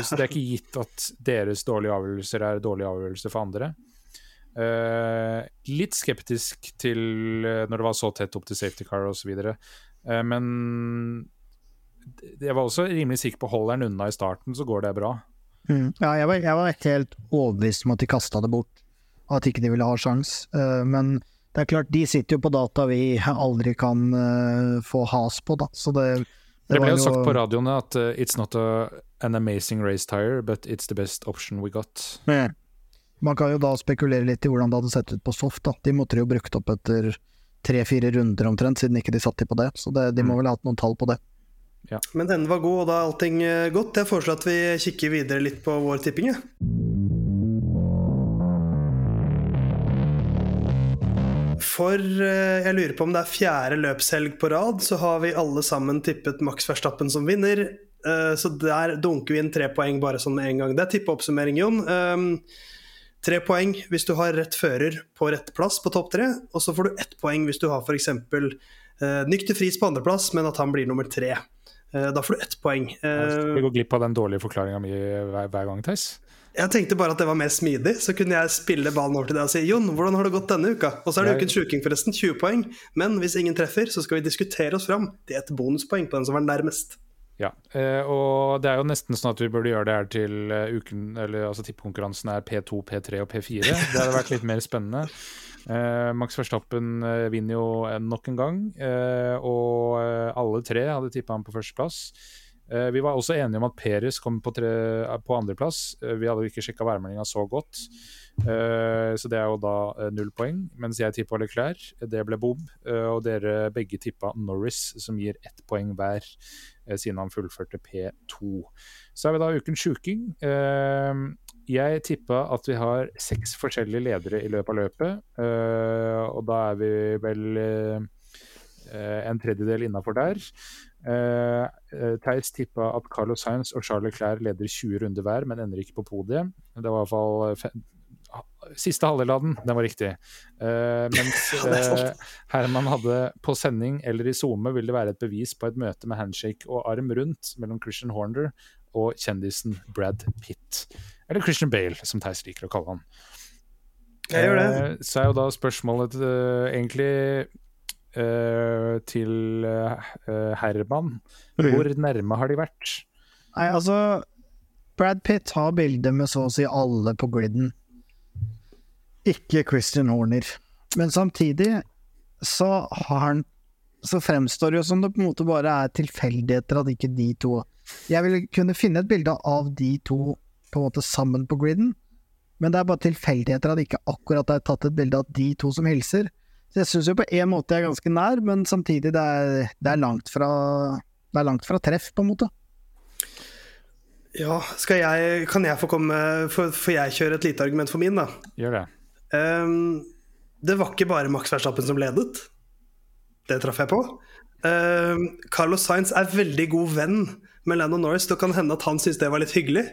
Så det er ikke gitt at deres dårlige avgjørelser er dårlige avgjørelser for andre. Litt skeptisk til når det var så tett opp til safety car osv. Eh, men jeg var også rimelig sikker på holder den unna i starten, så går det bra. Mm. Ja, jeg var, jeg var, helt overbevist om at de kasta det bort, og at ikke de ville ha sjans. Uh, men det er klart, de sitter jo på data vi aldri kan uh, få has på, da. Så det, det, det ble jo sagt på radioene at uh, it's not a, an amazing race tire, but it's the best option we got. Mm. Man kan jo da spekulere litt i hvordan det hadde sett ut på soft. da. De måtte jo brukt opp etter tre-fire runder omtrent, siden ikke de satte på det. Så det, de må mm. vel ha hatt noen tall på det. Ja. Men denne var god, og da er allting eh, godt. Jeg foreslår at vi kikker videre litt på vår tipping. Ja. For eh, jeg lurer på om det er fjerde løpshelg på rad, så har vi alle sammen tippet Max Verstappen som vinner. Eh, så der dunker vi inn tre poeng bare sånn med en gang. Det er tippeoppsummering, Jon. Tre poeng hvis du har rett fører på rett plass på topp tre, og så får du ett poeng hvis du har f.eks. Uh, Nykter Friis på andreplass, men at han blir nummer tre. Uh, da får du ett poeng. Uh, vi går glipp av den dårlige forklaringa mi hver, hver, gang, Theis. Jeg tenkte bare at det var mer smidig, så kunne jeg spille ballen over til deg og si Jon, hvordan har det gått denne uka? Og så er det ukens sjuking, forresten. 20 poeng. Men hvis ingen treffer, så skal vi diskutere oss fram til et bonuspoeng på den som var nærmest. Ja, eh, og det er jo nesten sånn at vi burde gjøre det her til eh, uken Eller altså tippekonkurransen er P2, P3 og P4. Det hadde vært litt mer spennende. Eh, Max Verstappen vinner jo nok en gang, og alle tre hadde tippa ham på førsteplass. Vi var også enige om at Peres kom på, på andreplass. vi hadde jo ikke sjekka værmeldinga så godt, så det er jo da null poeng. Mens jeg tippa Leclerc, det ble bom. og dere begge tippa Norris, som gir ett poeng hver. Eh, siden han fullførte P2. Så er vi da ukens sjuking. Eh, jeg tippa at vi har seks forskjellige ledere i løpet av løpet, eh, og da er vi vel en tredjedel innafor der. Uh, Theis tippa at Carlos Sainz og Charles Clair leder 20 runder hver, men ender ikke på podiet. Det var i hvert fall Siste halvdel av den, den var riktig. Uh, mens <laughs> uh, Herman hadde på sending eller i SoMe vil det være et bevis på et møte med handshake og arm rundt mellom Christian Horner og kjendisen Brad Pitt. Eller Christian Bale, som Theis liker å kalle han. Jeg gjør det. Uh, så er jo da spørsmålet egentlig til Herman. Hvor nærme har de vært? Nei, altså Brad Pitt har bilde med så å si alle på griden ikke Christian Horner. Men samtidig så har han Så fremstår det jo som det på en måte bare er tilfeldigheter at ikke de to Jeg vil kunne finne et bilde av de to på en måte sammen på griden, men det er bare tilfeldigheter at ikke akkurat er tatt et bilde av de to som hilser. Så jeg syns jo på en måte jeg er ganske nær, men samtidig det er, det er langt fra det er langt fra treff, på en måte. Ja, skal jeg, kan jeg få komme for, for jeg kjøre et lite argument for min, da? Gjør det. Um, det var ikke bare Max Verstappen som ledet. Det traff jeg på. Um, Carlos Sainz er veldig god venn med Lando Norris. Det kan hende at han syntes det var litt hyggelig.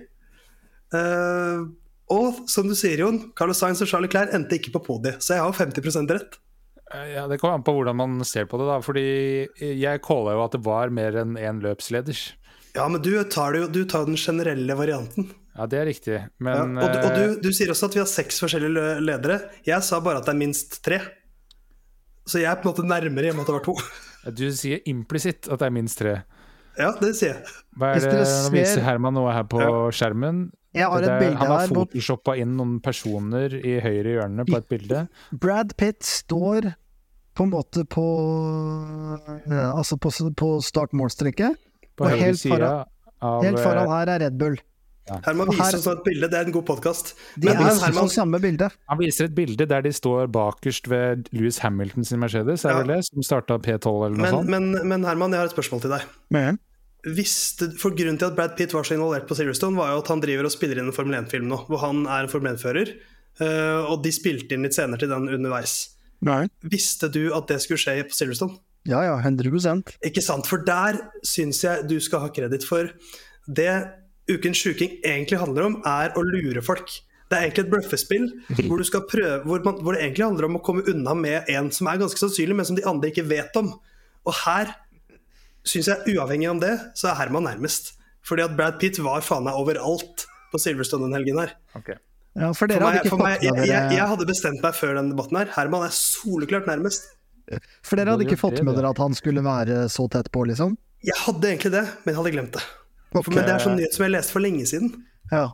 Uh, og som du sier, Jon, Carlos Sainz og Charlie Clair endte ikke på podiet, så jeg har 50 rett. Eh, ja, Det kommer an på hvordan man ser på det. da Fordi Jeg calla jo at det var mer enn én løpsleder. Ja, men du tar, jo, du tar den generelle varianten. Ja, det er riktig, men ja, Og, og du, eh, du, sier også at vi har seks forskjellige ledere. Jeg sa bare at det er minst tre. Så jeg er på en måte nærmere hjemme at det var to. Du sier implisitt at det er minst tre. Ja, det sier jeg. Hva er Hvis det, Nå viser Herman noe her på Ja. skjermen. Jeg har et er- bilde han har photoshoppa inn noen personer i høyre hjørne på et bilde. Brad Pitt står på en måte på ja, Altså på, på startmålstreket. På Og høyre helt side foran- av Helt foran eh, her er Red Bull. Herman viser her- oss et bilde. Det er en god podkast. De Men er Herman samme bilde. Han viser et bilde der de står bakerst ved Louis Hamilton sin Mercedes, er Ja. vel det? Som starta P12 eller noe men, sånt. men, men Herman, jeg har et spørsmål til deg. Men, Visste, for Grunnen til at Brad Pitt var så involvert på Silverstone, var jo at han driver og spiller inn en Formel 1-film nå, hvor han er en Formel 1-fører. eh, og de spilte inn litt senere til den underveis. nei. Visste du at det skulle skje på Silverstone? Ja ja, 100 Ikke sant? For der syns jeg du skal ha kreditt for. Det Ukens sjuking egentlig handler om, er å lure folk. Det er egentlig et bløffespill <laughs> hvor, du skal prøve, hvor, man, hvor det egentlig handler om å komme unna med en som er ganske sannsynlig, men som de andre ikke vet om. Og her syns jeg, uavhengig om det, så er Herman nærmest. Fordi at Brad Pitt var faen meg overalt på Silverstone den helgen her. Okay. Ja, for For meg, hadde ikke meg, fått jeg, jeg, jeg dere hadde bestemt meg før den debatten her. Herman er soleklart nærmest. For dere hadde ikke fått med dere at han skulle være så tett på, liksom? Jeg hadde egentlig det, men jeg hadde glemt det. Ok. For, men det er sånn nyhet som jeg leste for lenge siden. Ja.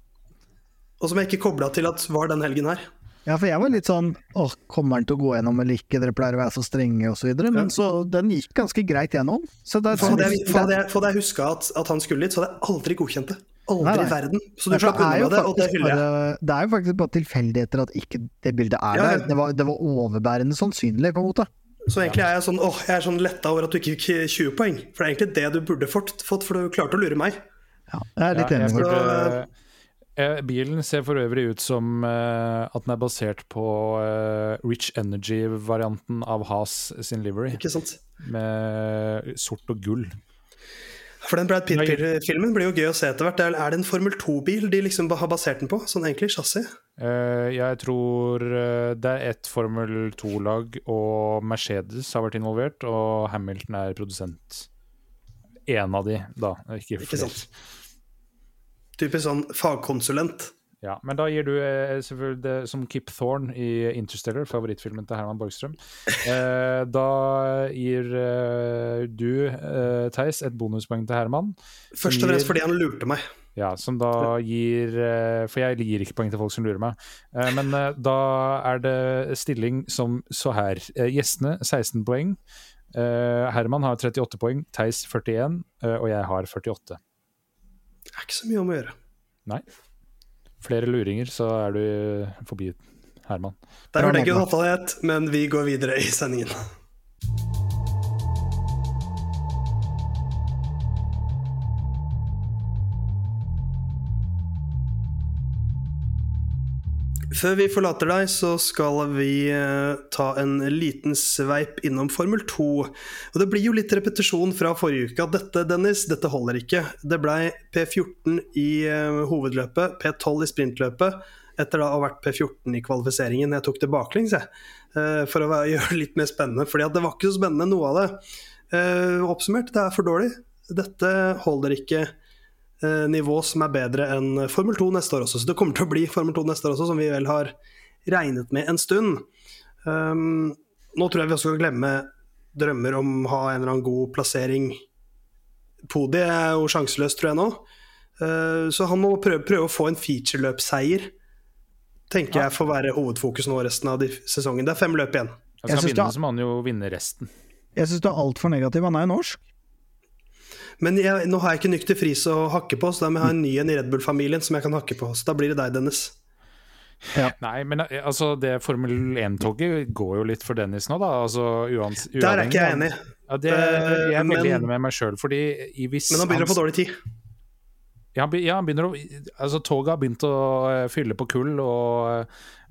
Og som jeg ikke kobla til at var den helgen her. ja, for jeg var litt sånn Åh, kommer han til å gå gjennom eller ikke? Dere pleier å være så strenge, og så videre. Men så den gikk ganske greit gjennom. Så der, For hadde jeg, for jeg, for jeg huska at, at han skulle litt, så hadde jeg aldri godkjent det. Aldri Nei, nei. i verden. Så du slapp unna med det, og det hyller jeg. det er jo faktisk bare tilfeldigheter at ikke det bildet er Ja, ja. der. Det var, det var overbærende sannsynlig, på en måte. Så egentlig er jeg sånn åh, jeg er sånn letta over at du ikke fikk 20 poeng. For det er egentlig det du burde fått, fått for du klarte å lure meg. Ja, jeg er litt Ja, enig burde, eh, bilen ser for øvrig ut som eh, at den er basert på eh, Rich Energy-varianten av Has sin livery, Ikke sant? med sort og gull. For den Brad Pitt-filmen blir jo gøy å se etter hvert. Er det en Formel 2-bil de liksom har basert den på? Sånn egentlig chassis? Uh, jeg tror eh, det er ett Formel 2-lag, og Mercedes har vært involvert, og Hamilton er produsent. Én av de, da, ikke Ikke sant? Typisk sånn fagkonsulent. Ja, men da gir du eh, selvfølgelig det som Kip Thorne i Interstellar, favorittfilmen til Herman Borgstrøm. <laughs> Eh, da gir eh, du, eh, Theis, et bonuspoeng til Herman. Først og fremst fordi han lurte meg. Ja, som da gir eh, For jeg gir ikke poeng til folk som lurer meg. Eh, men da er det stilling som så her. Gjestene 16 poeng. Eh, Herman har 38 poeng, Theis 41, eh, og jeg har 48. Det er ikke så mye om å gjøre. Nei. Flere luringer, så er du forbi Herman. Der hørte jeg ikke Bra, unnfallenhet, men vi går videre i sendingen. Før vi forlater deg, så skal vi eh, ta en liten sveip innom Formel 2. Og det blir jo litt repetisjon fra forrige uke at dette, Dennis, dette holder ikke. Det blei P14 i eh, hovedløpet, P12 i sprintløpet, etter da å ha vært P14 i kvalifiseringen. Jeg tok det baklengs, jeg, eh, for å <laughs> gjøre det litt mer spennende. fordi det var ikke så spennende, noe av det. Oppsummert, det er for dårlig. Dette holder ikke nivå som er bedre enn Formel 2 neste år også. Så det kommer til å bli Formel 2 neste år også, som vi vel har regnet med en stund. Um, nå tror jeg vi også kan glemme drømmer om å ha en eller annen god plassering. Podiet er jo sjanseløst, tror jeg nå. Uh, så han må prøve, prøve å få en featureløpseier. Tenker Ja. jeg får være hovedfokus nå resten av de sesongen. Det er fem løp igjen. Jeg skal vinne, det- så må han jo vinne resten. Jeg syns du er altfor negativ. Han er jo norsk. Men jeg, nå har jeg ikke Nykter fris å hakke på, så da må jeg ha en ny en i Red Bull-familien som jeg kan hakke på. Så da blir det deg, Dennis. Nei, men eh, altså, det Formel 1-toget går jo litt for Dennis nå, da. Altså, uans, Der er ikke jeg enig. Ja, det, jeg er men- veldig enig med meg sjøl, fordi hvis Men han begynner å få dårlig tid. Ja, han ja, han begynner å Altså, toget har begynt å eh, fylle på kull og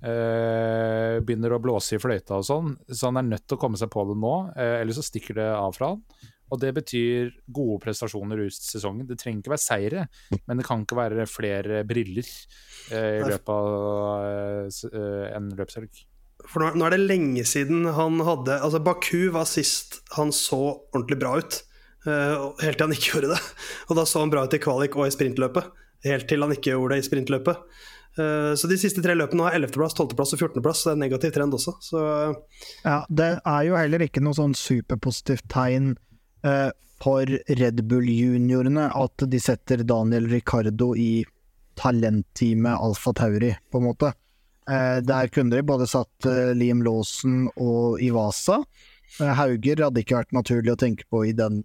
øh, begynner å blåse i fløyta og sånn, så han er nødt til å komme seg på det nå, Øh, ellers så stikker det av fra han. Og det betyr gode prestasjoner ut sesongen. Det trenger ikke være seire, men det kan ikke være flere briller eh, i løpet av eh, eh, en løpshelg. For nå, nå er det lenge siden han hadde Altså, Baku var sist han så ordentlig bra ut. Uh, helt til han ikke gjorde det. Og da så han bra ut i kvalik og i sprintløpet. Helt til han ikke gjorde det i sprintløpet. Uh, så de siste tre løpene er 11.-plass, 12.-plass og 14.-plass. Så det er en negativ trend også. Så Ja, det er jo heller ikke noe sånn superpositivt tegn for Red Bull-juniorene at de setter Daniel Ricardo i talentteamet Alfa Tauri, på en måte. Eh, der kunne de både satt eh, Liam Lawson og Ivasa. Eh, Hauger hadde ikke vært naturlig å tenke på i den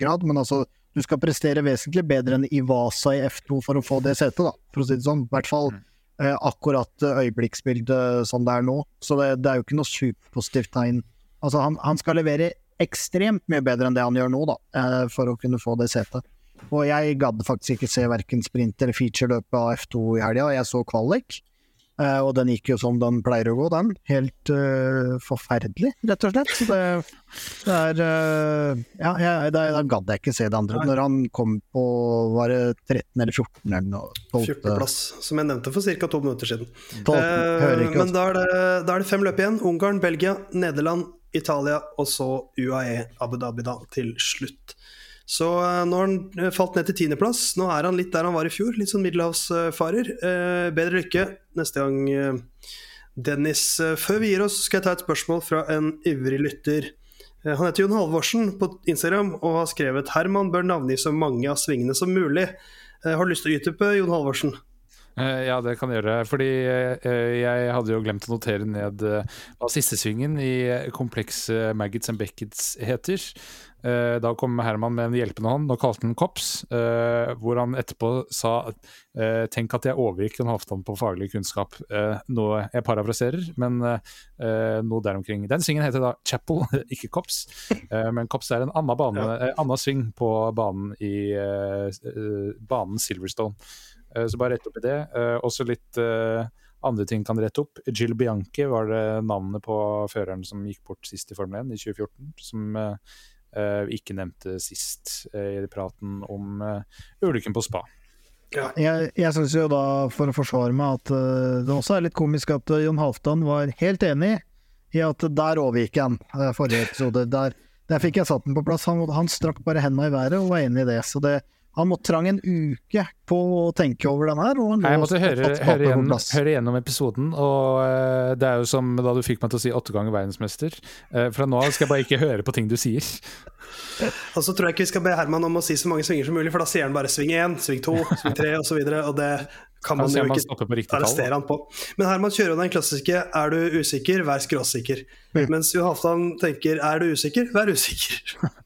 grad, men altså du skal prestere vesentlig bedre enn Ivasa i F2 for å få det setet, da, for å si det sånn. I hvert fall eh, akkurat eh, øyeblikksbildet som det er nå. Så det, det er jo ikke noe superpositivt tegn. Altså, han, han skal levere ekstremt mye bedre enn det han gjør nå, da, eh, for å kunne få det setet. Og jeg gadd faktisk ikke se verken sprint eller featureløpet av F2 i helga, jeg så kvalik. Eh, og den gikk jo som den pleier å gå, den. Helt uh, forferdelig, rett og slett. Så det, det er uh, Ja, jeg, da, da gadd jeg ikke se det andre. Når han kom på var det 13 eller 14 eller noe. 12. 14.-plass, som jeg nevnte for ca. to minutter siden. 12. Eh, men da er, det, da er det fem løp igjen. Ungarn, Belgia, Nederland, Italia og så UAE Abu Dhabi da, til slutt. Så eh, nå har han falt ned til tiendeplass. Nå er han litt der han var i fjor, litt sånn middelhavsfarer. Eh, bedre lykke neste gang, eh, Dennis. Før vi gir oss, skal jeg ta et spørsmål fra en ivrig lytter. Eh, han heter Jon Halvorsen på Instagram og har skrevet 'Herman bør navngi så mange av svingene som mulig'. Har du lyst til å utdype, Jon Halvorsen? Eh, Ja, det kan jeg gjøre. Fordi eh, jeg hadde jo glemt å notere ned eh, hva siste svingen i kompleks eh, Maggots and Beckets heter. Da kom Herman med en hjelpende hånd og kalte den Kops, hvor han etterpå sa tenk at jeg overgikk en Halvdan på faglig kunnskap. Noe jeg parafraserer, men noe der omkring. Den svingen heter da Chapel, <laughs> ikke Kops. Men Kops er en annen, bane, annen sving på banen i banen Silverstone. Eh, Så bare rett opp i det. Eh, Også litt eh, andre ting kan rette opp. Jill Bianchi var det navnet på føreren som gikk bort sist i Formel 1 i 2014. Som vi ikke nevnte sist i praten om ulykken på Spa. Jeg, jeg syns jo da, for å forsvare meg, at uh, det også er litt komisk at uh, Jon Halvdan var helt enig i at der overgikk han uh, forrige episode. Der, der fikk jeg satt den på plass. Han, han strakk bare hendene i været og var enig i det. Så det, han måtte trang en uke på å tenke over den her. Og han Nei, Jeg måtte høre, høre, på høre gjennom episoden, og uh, det er jo som da du fikk meg til å si åtte ganger verdensmester. Uh, fra nå av skal jeg bare ikke høre på ting du sier. <laughs> Og så tror jeg ikke vi skal be Herman om å si så mange svinger som mulig, for da sier han bare sving én, sving to, sving tre osv. Og, så videre, og det kan man jo ikke arrestere han på. Men Herman kjører jo den klassiske 'er du usikker, vær skråsikker'. Mens Johan Halvdan tenker 'er du usikker, vær usikker'. <laughs>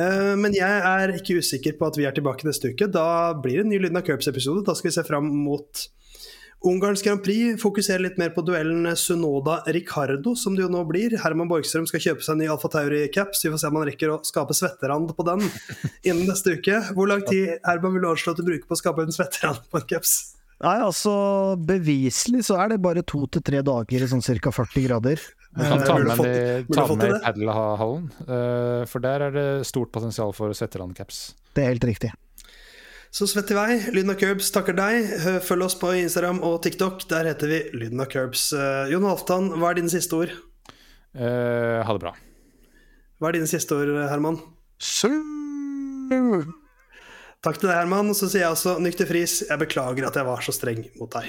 Eh, Men jeg er ikke usikker på at vi er tilbake neste uke. Da blir det en ny Lyden av Curbs-episode. Da skal vi se fram mot Ungarns Grand Prix. Fokusere litt mer på duellen Sunoda-Ricardo, som det jo nå blir. Herman Borgstrøm skal kjøpe seg en ny Alfa Tauri-caps. Vi får se om han rekker å skape svetterand på den <laughs> innen neste uke. Hvor lang tid Herman vil anslå at du bruker på å skape en svetterand på en caps? Nei, altså beviselig så er det bare to til tre dager i sånn ca. 40 grader. Du kan Eh, ta med burde ta med padelhallen, uh, for der er det stort potensial for setterandcaps. Det er helt riktig. Så svett i vei. Lyden av Curbs takker deg. Følg oss på Instagram og TikTok. Der heter vi Lyden av Curbs. Eh, Jon Halvdan, hva er dine siste ord? Eh, ha det bra. Hva er dine siste ord, Herman? Takk til deg, Herman. Og så sier jeg også nykter fris. Jeg beklager at jeg var så streng mot deg.